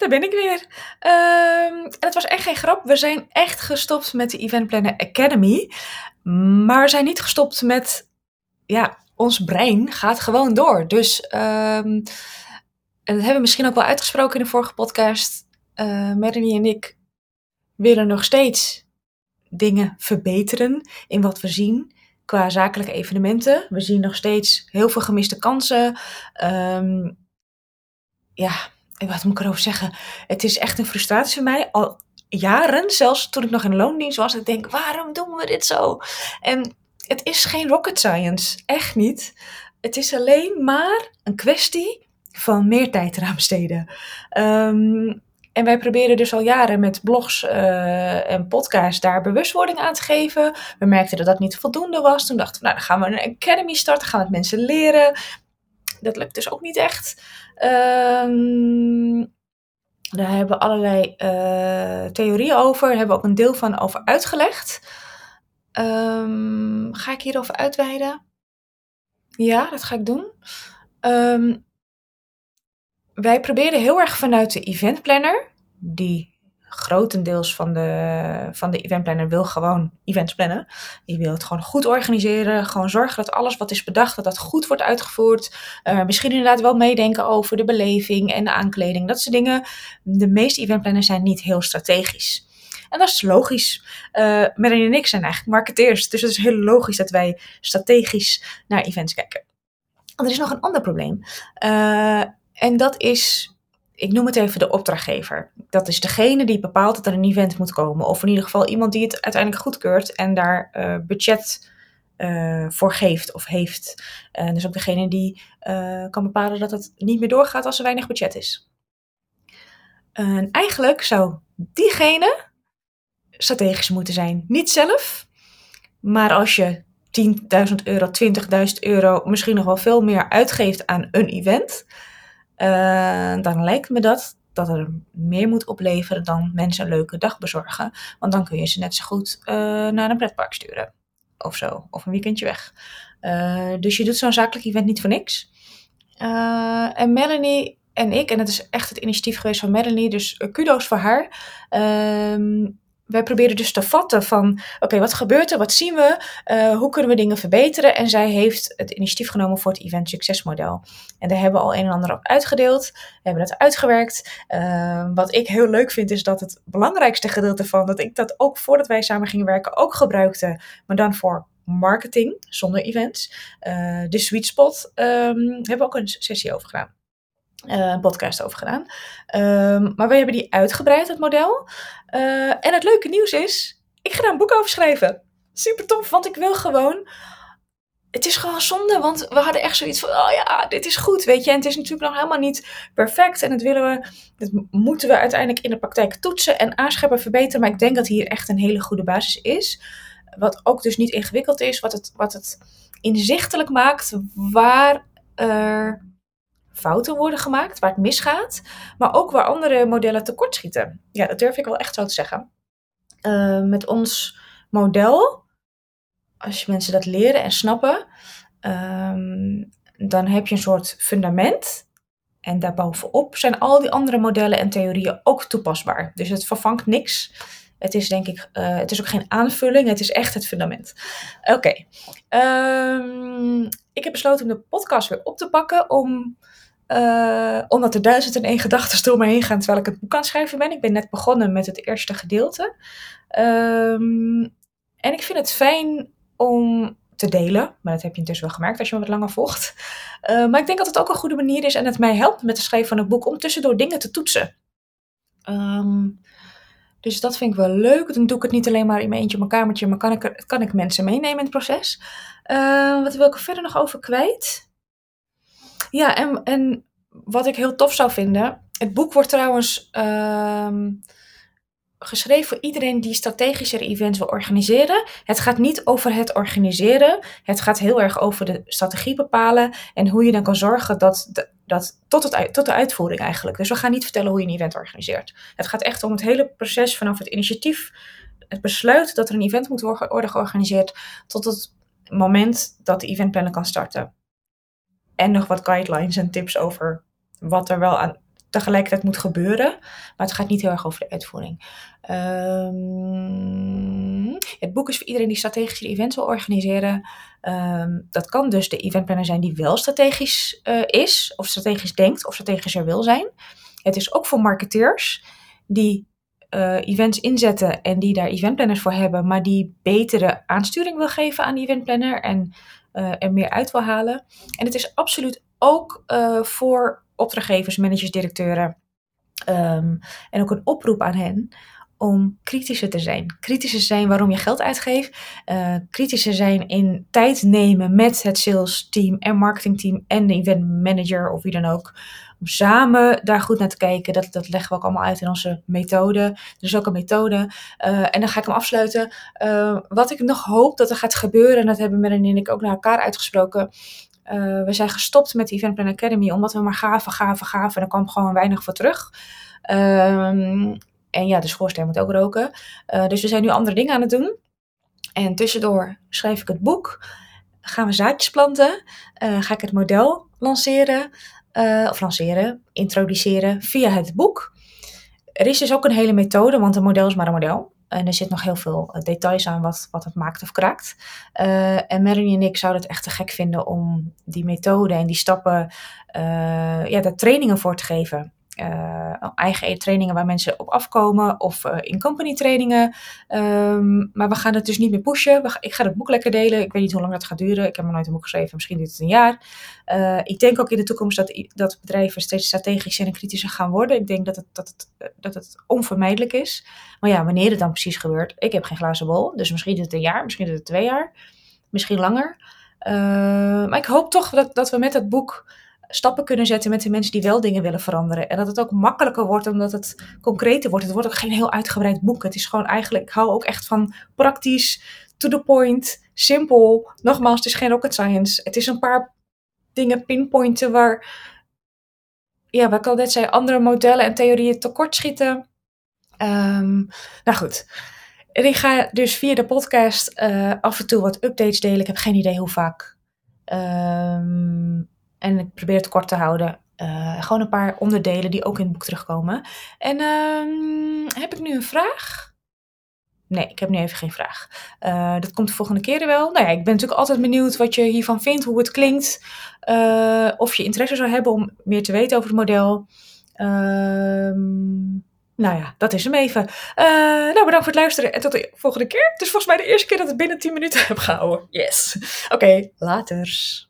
daar ben ik weer. Ehm, en het was echt geen grap. We zijn echt gestopt met de Event Planner Academy. Maar we zijn niet gestopt met, ja, ons brein gaat gewoon door. Dus, ehm, en dat hebben we misschien ook wel uitgesproken in de vorige podcast. Uh, Melanie en ik willen nog steeds dingen verbeteren in wat we zien qua zakelijke evenementen. We zien nog steeds heel veel gemiste kansen. Um, ja, wat moet ik erover zeggen? Het is echt een frustratie voor mij. Al jaren, zelfs toen ik nog in loondienst was, ik denk, waarom doen we dit zo? En het is geen rocket science, echt niet. Het is alleen maar een kwestie van meer tijd eraan besteden. Um, en wij proberen dus al jaren met blogs uh, en podcasts daar bewustwording aan te geven. We merkten dat dat niet voldoende was. Toen dachten we, nou dan gaan we een academy starten, gaan we met mensen leren. Dat lukt dus ook niet echt. Um, daar hebben we allerlei uh, theorieën over. Daar hebben we ook een deel van over uitgelegd. Um, ga ik hierover uitweiden? Ja, dat ga ik doen. Um, wij proberen heel erg vanuit de eventplanner, die grotendeels van de, van de eventplanner wil gewoon events plannen. Die wil het gewoon goed organiseren. Gewoon zorgen dat alles wat is bedacht, dat dat goed wordt uitgevoerd. Uh, misschien inderdaad wel meedenken over de beleving en de aankleding. Dat soort dingen. De meeste eventplanners zijn niet heel strategisch. En dat is logisch. Uh, Melanie en ik zijn eigenlijk marketeers. Dus het is heel logisch dat wij strategisch naar events kijken. er is nog een ander probleem. Uh, en dat is, ik noem het even de opdrachtgever. Dat is degene die bepaalt dat er een event moet komen. Of in ieder geval iemand die het uiteindelijk goedkeurt en daar uh, budget uh, voor geeft of heeft. En dus ook degene die uh, kan bepalen dat het niet meer doorgaat als er weinig budget is. En eigenlijk zou diegene strategisch moeten zijn. Niet zelf, maar als je 10.000 euro, 20.000 euro, misschien nog wel veel meer uitgeeft aan een event, uh, dan lijkt me dat dat er meer moet opleveren dan mensen een leuke dag bezorgen. Want dan kun je ze net zo goed uh, naar een pretpark sturen. Of zo. Of een weekendje weg. Uh, dus je doet zo'n zakelijk event niet voor niks. en Melanie en ik, en het is echt het initiatief geweest van Melanie, dus kudo's voor haar. Ehm, wij proberen dus te vatten van, oké, wat gebeurt er, wat zien we, uh, hoe kunnen we dingen verbeteren? En zij heeft het initiatief genomen voor het event succesmodel. En daar hebben we al een en ander op uitgedeeld, we hebben dat uitgewerkt. Uh, wat ik heel leuk vind, is dat het belangrijkste gedeelte van, dat ik dat ook voordat wij samen gingen werken ook gebruikte, maar dan voor marketing zonder events. Uh, de sweet spot um, hebben we ook een sessie over gedaan. Een podcast over gedaan. Um, maar we hebben die uitgebreid, het model. Uh, en het leuke nieuws is, ik ga daar een boek over schrijven. Super tof, want ik wil gewoon. Het is gewoon zonde, want we hadden echt zoiets van: oh ja, dit is goed, weet je. En het is natuurlijk nog helemaal niet perfect. En dat willen we, dat moeten we uiteindelijk in de praktijk toetsen en aanscherpen, verbeteren. Maar ik denk dat hier echt een hele goede basis is. Wat ook dus niet ingewikkeld is, wat het, wat het inzichtelijk maakt waar er fouten worden gemaakt, waar het misgaat, maar ook waar andere modellen tekortschieten. Ja, dat durf ik wel echt zo te zeggen. Uh, met ons model, als je mensen dat leren en snappen, um, dan heb je een soort fundament. En daarbovenop zijn al die andere modellen en theorieën ook toepasbaar. Dus het vervangt niks. Het is denk ik, uh, het is ook geen aanvulling, het is echt het fundament. Oké, um, ik heb besloten om de podcast weer op te pakken om uh, omdat er duizend en één gedachten door me heen gaan terwijl ik het boek aan het schrijven ben. Ik ben net begonnen met het eerste gedeelte. Um, en ik vind het fijn om te delen. Maar dat heb je intussen wel gemerkt als je me wat langer volgt. Uh, maar ik denk dat het ook een goede manier is en het mij helpt met het schrijven van een boek om tussendoor dingen te toetsen. Um, dus dat vind ik wel leuk. Dan doe ik het niet alleen maar in mijn eentje op mijn kamertje, maar kan ik, kan ik mensen meenemen in het proces. Uh, wat wil ik er verder nog over kwijt? Ja, en, en wat ik heel tof zou vinden. Het boek wordt trouwens uh, geschreven voor iedereen die strategische events wil organiseren. Het gaat niet over het organiseren. Het gaat heel erg over de strategie bepalen. En hoe je dan kan zorgen dat, dat tot, het, tot de uitvoering eigenlijk. Dus we gaan niet vertellen hoe je een event organiseert. Het gaat echt om het hele proces vanaf het initiatief. Het besluit dat er een event moet worden georganiseerd. Tot het moment dat de eventplanner kan starten en nog wat guidelines en tips over wat er wel aan tegelijkertijd moet gebeuren. Maar het gaat niet heel erg over de uitvoering. Ehm, het boek is voor iedereen die strategische events wil organiseren. Ehm, dat kan dus de eventplanner zijn die wel strategisch uh, is, of strategisch denkt, of strategischer wil zijn. Het is ook voor marketeers die uh, events inzetten en die daar eventplanners voor hebben, maar die betere aansturing wil geven aan die eventplanner en uh, er meer uit wil halen. En het is absoluut ook voor opdrachtgevers, managers, directeuren. Um, en ook een oproep aan hen om kritischer te zijn. Kritischer zijn waarom je geld uitgeeft. Uh, kritischer zijn in tijd nemen met het sales team en marketingteam en de event manager of wie dan ook. Om samen daar goed naar te kijken. Dat, dat leggen we ook allemaal uit in onze methode. Er is ook een methode. Uh, en dan ga ik hem afsluiten. Uh, wat ik nog hoop dat er gaat gebeuren, en dat hebben Melanie en ik ook naar elkaar uitgesproken. We zijn gestopt met de Event Plan Academy omdat we maar gaven, gaven, gaven. En er kwam gewoon weinig voor terug. Um, en ja, de schoorsteen moet ook roken. Uh, dus we zijn nu andere dingen aan het doen. En tussendoor schrijf ik het boek. Gaan we zaadjes planten. Uh, ga ik het model lanceren. of lanceren, introduceren via het boek. Er is dus ook een hele methode, want een model is maar een model. En er zit nog heel veel details aan wat, wat het maakt of kraakt. En Melanie en ik zouden het echt te gek vinden om die methode en die stappen, uh, ja, daar trainingen voor te geven. Uh, eigen trainingen waar mensen op afkomen of uh, in company trainingen. Um, maar we gaan het dus niet meer pushen. Ik ga het boek lekker delen. Ik weet niet hoe lang dat gaat duren. Ik heb nog nooit een boek geschreven. Misschien duurt het een jaar. Uh, ik denk ook in de toekomst dat, dat bedrijven steeds strategischer en kritischer gaan worden. Ik denk dat het, dat, het, dat het onvermijdelijk is. Maar ja, wanneer het dan precies gebeurt, ik heb geen glazen bol. Dus misschien duurt het een jaar, misschien duurt het twee jaar. Misschien langer. maar ik hoop toch dat, dat we met het boek stappen kunnen zetten met de mensen die wel dingen willen veranderen. En dat het ook makkelijker wordt omdat het concreter wordt. Het wordt ook geen heel uitgebreid boek. Het is gewoon eigenlijk, ik hou ook echt van praktisch, to the point, simpel. Nogmaals, het is geen rocket science. Het is een paar dingen pinpointen waar, ja, wat ik al net zei, andere modellen en theorieën tekortschieten. Um, nou goed. En ik ga dus via de podcast uh, af en toe wat updates delen. Ik heb geen idee hoe vaak. Um, en ik probeer het kort te houden. Uh, gewoon een paar onderdelen die ook in het boek terugkomen. En uh, heb ik nu een vraag? Nee, ik heb nu even geen vraag. Uh, dat komt de volgende keer wel. Nou ja, ik ben natuurlijk altijd benieuwd wat je hiervan vindt, hoe het klinkt. Uh, of je interesse zou hebben om meer te weten over het model. Ehm, nou ja, dat is hem even. nou, bedankt voor het luisteren en tot de volgende keer. Het is volgens mij de eerste keer dat ik binnen 10 minuten heb gehouden. Yes. Oké, okay, laters.